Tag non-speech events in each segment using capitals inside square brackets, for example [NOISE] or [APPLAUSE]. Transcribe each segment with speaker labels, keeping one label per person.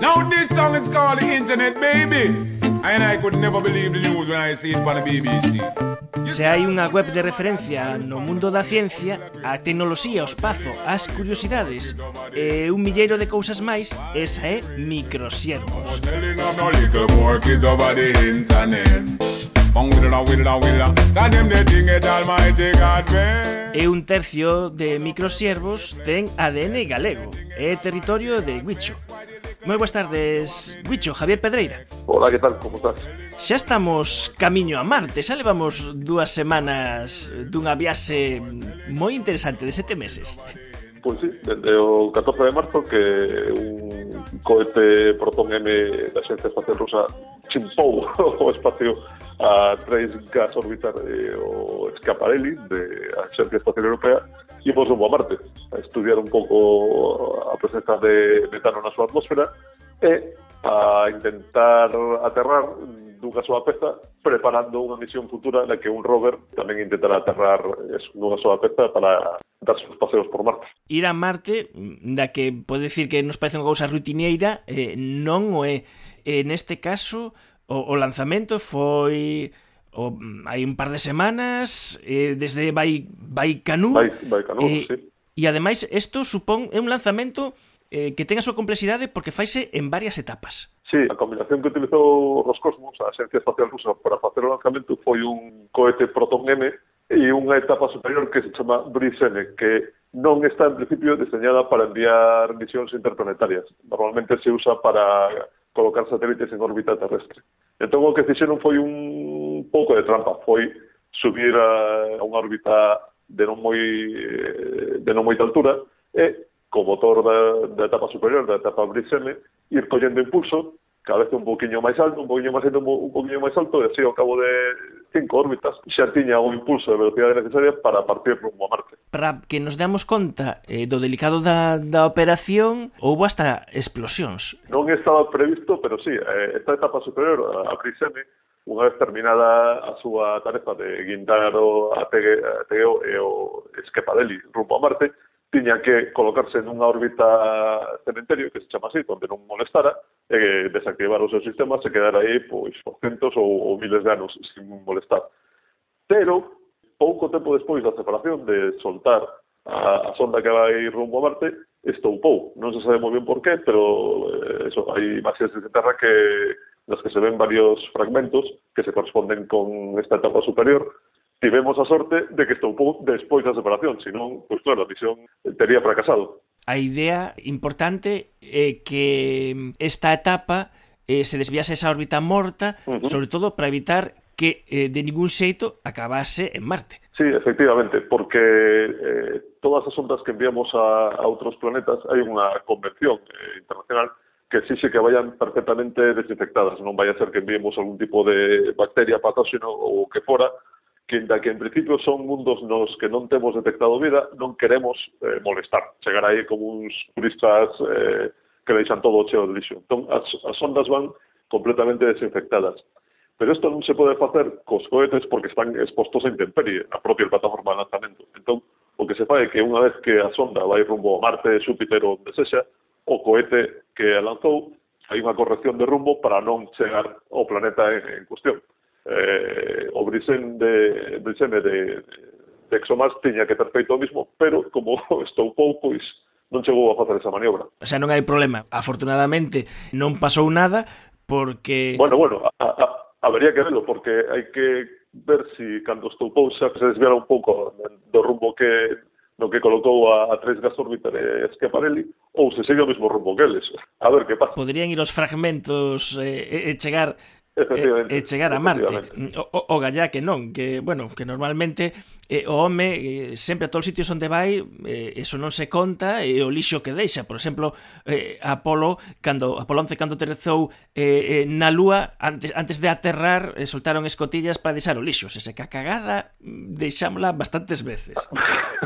Speaker 1: Now this song is called the Internet Baby. And I could never believe the news when I see it on the BBC.
Speaker 2: Se hai unha web de referencia no mundo da ciencia, a tecnoloxía, o espazo, as curiosidades e un milleiro de cousas máis, esa é Microsiervos.
Speaker 1: Ah, ah, ah.
Speaker 2: E un tercio de Microsiervos ten ADN galego é territorio de Huicho. Moi boas tardes, Bicho, Javier Pedreira.
Speaker 3: Hola, que tal, como estás?
Speaker 2: Xa estamos camiño a Marte, xa levamos dúas semanas dunha viaxe moi interesante de sete meses.
Speaker 3: Pois sí, desde o 14 de marzo que un cohete Proton M da Xencia Espacial Rusa chimpou [LAUGHS] o espacio a tres gas orbitar eh, o Schiaparelli de a Xencia Espacial Europea imos rumbo a Marte a estudiar un pouco a presenza de metano na súa atmósfera e a intentar aterrar dunha súa peza preparando unha misión futura na que un rover tamén intentará aterrar dunha súa peza para dar seus paseos por Marte.
Speaker 2: Ir a Marte, da que pode dicir que nos parece unha cousa rutineira, eh, non o é. En este caso, o, o lanzamento foi o, mm, hai un par de semanas eh, desde Bai,
Speaker 3: vai Bai, Baikonur,
Speaker 2: eh,
Speaker 3: sí.
Speaker 2: E ademais isto supón é un lanzamento eh, que ten a súa complexidade porque faise en varias etapas.
Speaker 3: Sí, a combinación que utilizou Roscosmos, a Agencia Espacial Rusa, para facer o lanzamento foi un cohete Proton M e unha etapa superior que se chama Breeze M, que non está en principio diseñada para enviar misións interplanetarias. Normalmente se usa para colocar satélites en órbita terrestre. Entón o que fixeron foi un pouco de trampa foi subir a, a unha órbita de non moi eh, de non moita altura e co motor da, da etapa superior, da etapa Brixene, ir collendo impulso, cada vez un poquinho máis alto, un poquinho máis alto, un poquinho máis alto, e así ao cabo de cinco órbitas xa tiña o impulso de velocidade necesaria para partir rumbo a Marte.
Speaker 2: Para que nos demos conta eh, do delicado da, da operación, houbo hasta explosións.
Speaker 3: Non estaba previsto, pero sí, eh, esta etapa superior a Brixene unha vez terminada a súa tarefa de guindar o Ateo e o Esquepadeli rumbo a Marte, tiña que colocarse nunha órbita cementerio que se chama así, onde non molestara, e desactivar o seu sistema se quedar aí pois, centos ou, ou miles de anos sin molestar. Pero, pouco tempo despois da separación de soltar a, a sonda que vai rumbo a Marte, estoupou. Non se sabe moi ben por qué, pero eh, eso, hai imaxes de terra que los que se ven varios fragmentos que se corresponden con esta etapa superior, tivemos a sorte de que estoupou despois da separación, senón, pois claro, a misión tería fracasado.
Speaker 2: A idea importante é que esta etapa eh, se desviase esa órbita morta,
Speaker 3: uh -huh.
Speaker 2: sobre todo para evitar que eh, de ningún xeito acabase en Marte.
Speaker 3: Sí, efectivamente, porque eh, todas as ondas que enviamos a, a outros planetas hai unha convención eh, internacional que exixe que vayan perfectamente desinfectadas, non vai a ser que enviemos algún tipo de bacteria, patóxeno ou que fora, que, da que en principio son mundos nos que non temos detectado vida, non queremos eh, molestar, chegar aí como uns turistas eh, que deixan todo cheo de lixo. Entón, as, as ondas van completamente desinfectadas. Pero isto non se pode facer cos cohetes porque están expostos a intemperie, a propia plataforma de lanzamento. Entón, o que se fai é que unha vez que a sonda vai rumbo a Marte, Xúpiter ou onde sexa, o cohete que lanzou hai unha corrección de rumbo para non chegar ao planeta en, en cuestión. Eh, o Brisen de, Brisen de, de ExoMars tiña que ter feito o mismo, pero como [LAUGHS] estou pouco, pois non chegou a facer esa maniobra.
Speaker 2: O sea, non hai problema. Afortunadamente non pasou nada porque...
Speaker 3: Bueno, bueno, a, a, habería que verlo, porque hai que ver si cando estoupou xa se desviara un pouco do rumbo que no que colocou a, a tres Gasórbiter e Schiaparelli, ou se segue o mesmo rumbo que eles. A ver que pasa.
Speaker 2: Poderían ir os fragmentos eh, e chegar e, e chegar a Marte. Mm, o, o gallá que non, que, bueno, que normalmente eh, o home eh, sempre a todos os sitios onde vai, eh, eso non se conta e eh, o lixo que deixa. Por exemplo, eh, Apolo, cando, Apolo 11 cando aterrizou eh, eh, na Lúa, antes, antes de aterrar, eh, soltaron escotillas para deixar o lixo. Se seca cagada, mm, deixámola bastantes veces. [LAUGHS]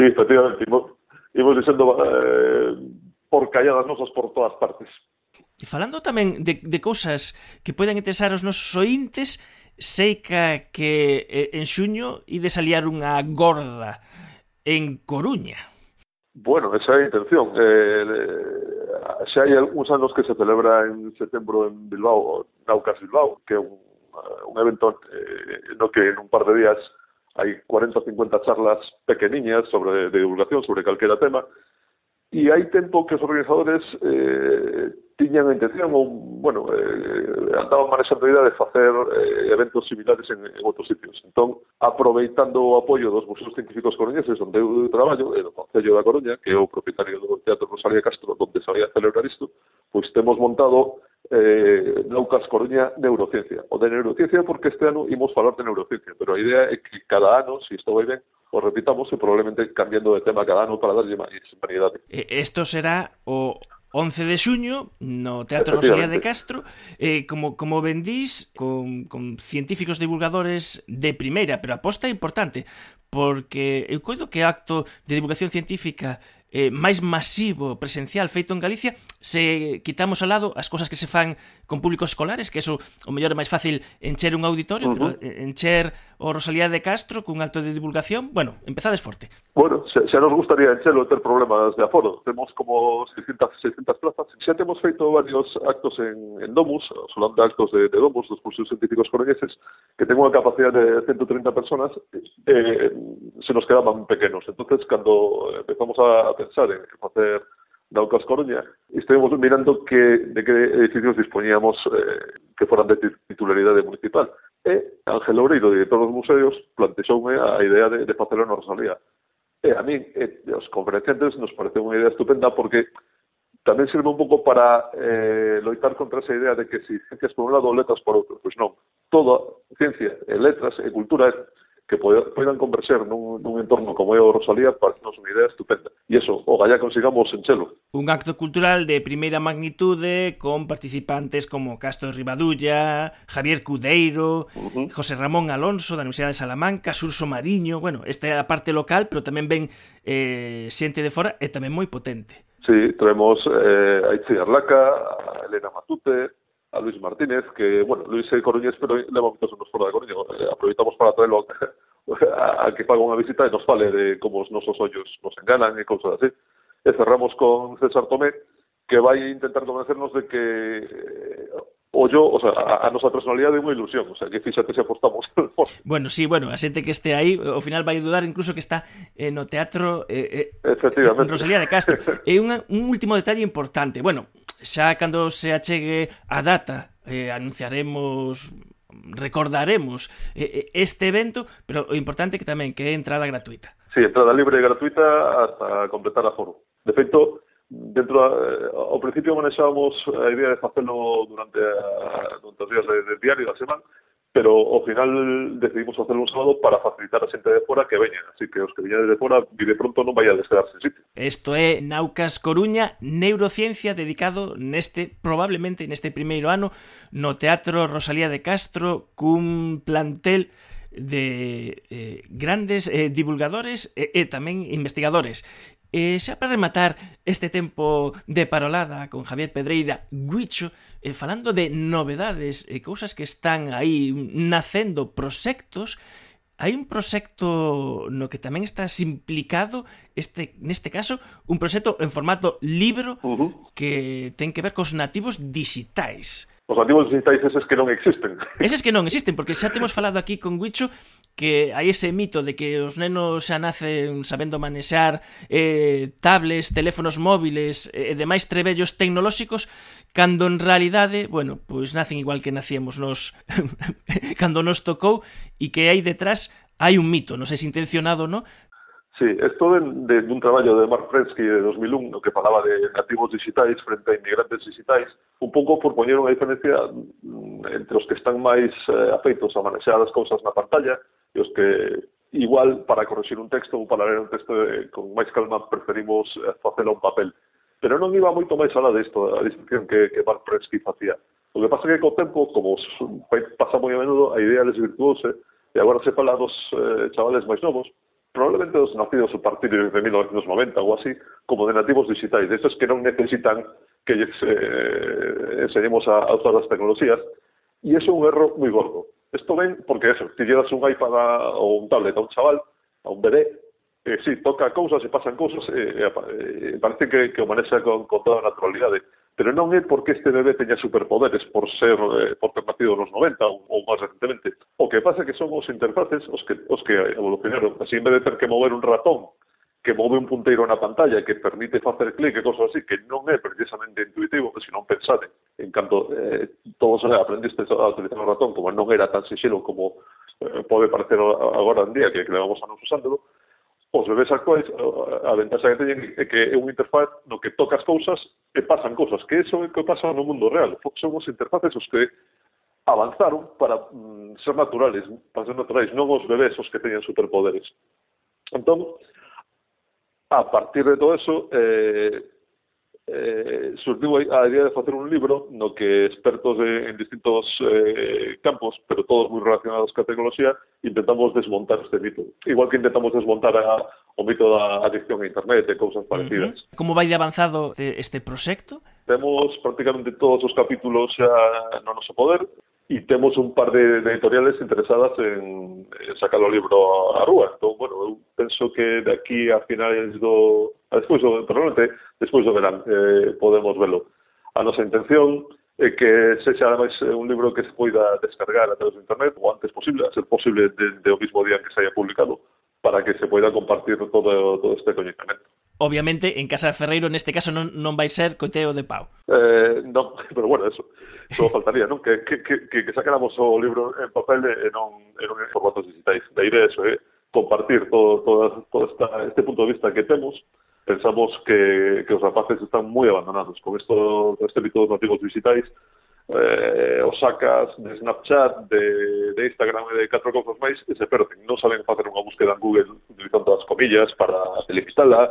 Speaker 3: Sí, efectivamente, imos, imos dicendo eh, porcalladas nosas por todas partes.
Speaker 2: E falando tamén de, de cousas que poden interesar aos nosos ointes, sei que, que en xuño ides aliar unha gorda en Coruña.
Speaker 3: Bueno, esa é a intención. Eh, xa hai algúns anos que se celebra en setembro en Bilbao, Naucas Bilbao, que é un, un evento eh, no que en un par de días hai 40 ou 50 charlas pequeniñas sobre de divulgación sobre calquera tema e hai tempo que os organizadores eh, tiñan a intención ou, bueno, eh, andaban manexando a idea de facer eh, eventos similares en, en outros sitios. Entón, aproveitando o apoio dos Museos Científicos Coruñeses onde eu traballo, e do Concello da Coruña, que é o propietario do Teatro Rosalía Castro, onde sabía celebrar isto, pois temos montado eh, Naucas Coruña Neurociencia. O de Neurociencia porque este ano imos falar de Neurociencia, pero a idea é que cada ano, se si isto vai ben, o repitamos e probablemente cambiando de tema cada ano para darlle máis variedade.
Speaker 2: Isto será o 11 de xuño no Teatro Rosalía de Castro eh, como, como vendís con, con científicos divulgadores de primeira, pero aposta importante porque eu coido que acto de divulgación científica eh, máis masivo presencial feito en Galicia se quitamos ao lado as cousas que se fan con públicos escolares, que eso o mellor é máis fácil encher un auditorio, uh -huh. pero eh, encher o Rosalía de Castro cun alto de divulgación, bueno, empezades forte.
Speaker 3: Bueno, xa, xa nos gustaría en Chelo ter problemas de aforo. Temos como 600, 600 plazas. Xa temos feito varios actos en, en Domus, falando de actos de, de Domus, dos cursos científicos coruñeses, que ten unha capacidade de 130 personas, eh, se nos quedaban pequenos. entonces cando eh, empezamos a pensar en facer Daucas Coruña, estivemos mirando que, de que edificios dispoñíamos eh, que foran de titularidade municipal. E Ángel Obreiro, director dos museos, plantexoume a idea de, de facelo na Rosalía eh, a mí, eh, os conferenciantes nos parece unha idea estupenda porque tamén sirve un pouco para eh, loitar contra esa idea de que si ciencias por un lado, letras por outro. Pois non, toda ciencia, e letras e cultura que poidan converxer nun, nun entorno como é o Rosalía para que unha idea estupenda. E eso, o gallá consigamos en chelo.
Speaker 2: Un acto cultural de primeira magnitude con participantes como Castro Ribadulla, Javier Cudeiro, uh -huh. José Ramón Alonso da Universidade de Salamanca, Surso Mariño, bueno, esta é a parte local, pero tamén ven eh, xente de fora e tamén moi potente.
Speaker 3: Sí, traemos eh, a Itzi Arlaca, a Elena Matute, a Luis Martínez, que, bueno, Luis é coruñés, pero leva moitos anos fora de Coruña. Eh, aproveitamos para traelo a, [LAUGHS] a que paga unha visita e nos fale de como os nosos ollos nos enganan e cousas así. E cerramos con César Tomé, que vai intentar convencernos de que eh, o yo, o sea, a, a nosa personalidade é unha ilusión, o sea, que fíxate se apostamos [LAUGHS]
Speaker 2: Bueno, sí, bueno, a xente que este aí ao final vai dudar incluso que está eh, no teatro eh,
Speaker 3: eh,
Speaker 2: Rosalía de Castro. [LAUGHS] Eh, e unha, un último detalle importante, bueno, xa cando se achegue a data eh, anunciaremos recordaremos eh, eh este evento, pero o importante que tamén que é entrada gratuita.
Speaker 3: Sí, entrada libre e gratuita hasta completar a foro. De feito, dentro eh, ao principio manexábamos eh, a idea de facelo durante, eh, durante os días de, de diario da semana, pero ao final decidimos facelo un sábado para facilitar a xente de fora que veña, así que os que veñan de fora vive pronto non vai a desquedarse en sitio.
Speaker 2: Isto é Naucas Coruña, neurociencia dedicado neste, probablemente neste primeiro ano, no Teatro Rosalía de Castro, cun plantel de eh, grandes eh, divulgadores e, e tamén investigadores. E xa para rematar este tempo de parolada con Javier Pedreira Guicho, eh, falando de novedades e eh, cousas que están aí nacendo, proxectos, hai un proxecto no que tamén estás implicado, este neste caso, un proxecto en formato libro uh -huh. que ten que ver cos nativos digitais.
Speaker 3: Os nativos digitais eses que non existen. [LAUGHS]
Speaker 2: Eses que non existen, porque xa temos falado aquí con Guicho que hai ese mito de que os nenos xa nacen sabendo manexar eh, tablets, teléfonos móviles eh, e eh, demais trebellos tecnolóxicos cando en realidade, bueno, pois nacen igual que nacíamos nos [LAUGHS] cando nos tocou e que hai detrás hai un mito, non sei se intencionado ou non,
Speaker 3: Sí, esto de, de, un traballo de Mark Frensky de 2001 no que falaba de nativos digitais frente a inmigrantes digitais, un pouco por poñer unha diferencia mm, entre os que están máis eh, afeitos a manexar as cousas na pantalla e os que igual para corregir un texto ou para ler un texto eh, con máis calma preferimos eh, facelo un papel. Pero non iba moito máis alá disto, a distinción que, que Mark Prensky facía. O que pasa é que co tempo, como pasa moi a menudo, a idea desvirtuouse e eh, agora se fala dos eh, chavales máis novos, probablemente dos nacidos a partir de 1990 ou así, como de nativos digitais, destes que non necesitan que lles eh, enseñemos a, a usar as tecnoloxías, e iso é un erro moi gordo. Isto ven porque eso, ti llevas un iPad a, un tablet a un chaval, a un bebé, e si, toca cousas e pasan cousas, e, e, e parece que, que o con, con toda a naturalidade pero non é porque este bebé teña superpoderes por ser eh, por ter nacido nos 90 ou, ou máis recentemente. O que pasa é que son os interfaces os que os que evolucionaron. Así en vez de ter que mover un ratón que move un punteiro na pantalla que permite facer clic e cosas así, que non é precisamente intuitivo, que se non pensade, en canto eh, todos aprendiste a utilizar o ratón, como non era tan sexelo como eh, pode parecer agora en día que, que levamos anos usándolo, os bebés actuais a, ventaxa que teñen é que é unha interfaz no que tocas cousas e pasan cousas, que eso é o que pasa no mundo real. Son os interfaces os que avanzaron para mm, ser naturales, para ser naturales, non os bebés os que teñen superpoderes. Entón, a partir de todo eso, eh, eh, surdiu a idea de facer un libro no que expertos de, en distintos eh, campos, pero todos moi relacionados ca tecnoloxía, intentamos desmontar este mito. Igual que intentamos desmontar a, o mito da adicción a internet e cousas parecidas. Uh
Speaker 2: -huh. Como vai de avanzado este proxecto?
Speaker 3: Temos prácticamente todos os capítulos xa no noso poder e temos un par de, de editoriales interesadas en, en sacar o libro a rúa. Entón, bueno, eu penso que de aquí a finales do... A despois do, probablemente, despois do verán eh, podemos velo. A nosa intención é que sexa ademais un libro que se poida descargar a través de internet o antes posible, a ser posible de, de o mismo día en que se haya publicado, para que se poida compartir todo, todo este coñecemento
Speaker 2: obviamente en casa de Ferreiro neste caso non, non vai ser coiteo de pau.
Speaker 3: Eh, non, [LAUGHS] pero bueno, eso só faltaría, non? Que, que, que, que sacáramos o libro en papel e non, e non en formatos digitais. Da idea eso, é eh? compartir todo, todo, todo esta, este punto de vista que temos. Pensamos que, que os rapaces están moi abandonados con esto, con este mito dos nativos digitais. Eh, os sacas de Snapchat, de, de Instagram e de catro cousas máis e se perden. Non saben facer unha búsqueda en Google utilizando as comillas para delimitarla,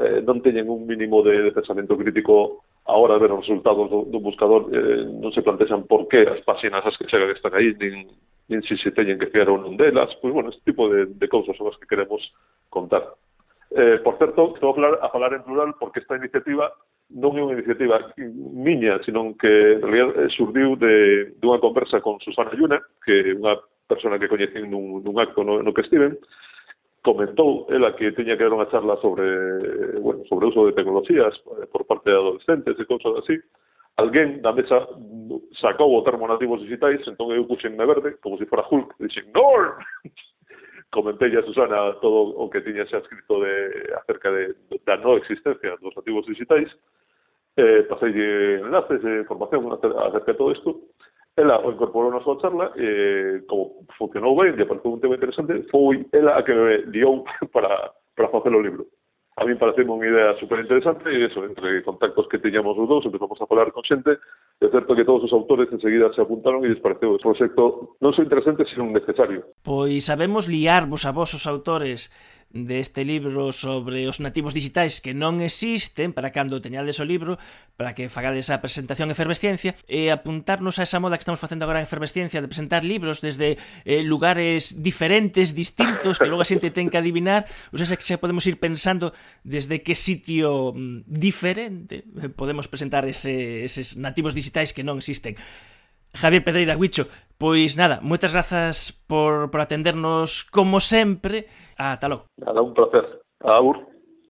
Speaker 3: eh, non teñen un mínimo de, de pensamento crítico a hora de ver os resultados do, do buscador, eh, non se plantexan por que as páxinas as que chegan están aí, nin, nin si se teñen que fiar ou non delas, pois, bueno, este tipo de, de cousas son as que queremos contar. Eh, por certo, estou a falar, a falar en plural porque esta iniciativa non é unha iniciativa miña, senón que en realidad eh, surdiu de, dunha conversa con Susana Lluna, que é unha persona que coñecín nun, nun acto no, no que estiven, comentou ela que teña que dar unha charla sobre, bueno, sobre o uso de tecnologías eh, por parte de adolescentes e cousas así. Alguén da mesa sacou o termo nativos digitais, entón eu puxenme verde, como se si fora Hulk, e dixen, NOR! [LAUGHS] Comentei a Susana todo o que tiña xa escrito de, acerca de, da non existencia dos nativos digitais, eh, pasei enlaces de formación acerca de todo isto, ela o incorporou na súa charla e como funcionou ben, lle pareceu un tema interesante, foi ela a que me liou [LAUGHS] para, para facer o libro. A mí parece unha idea super interesante e eso, entre contactos que teñamos os dous, empezamos a falar con xente, é certo que todos os autores enseguida se apuntaron e les pareceu o proxecto non só interesante, sino necesario.
Speaker 2: Pois sabemos liarvos a vos os autores deste libro sobre os nativos digitais que non existen para cando teñades o libro para que fagades a presentación efervesciencia e apuntarnos a esa moda que estamos facendo agora en efervesciencia de presentar libros desde eh, lugares diferentes, distintos que logo a xente ten que adivinar. Ou sea, que xa podemos ir pensando desde que sitio mm, diferente eh, podemos presentar ese, eses nativos digitais que non existen. Javier Pedreira Huicho, pois nada, moitas grazas por, por atendernos como sempre. Ata logo.
Speaker 3: Un placer.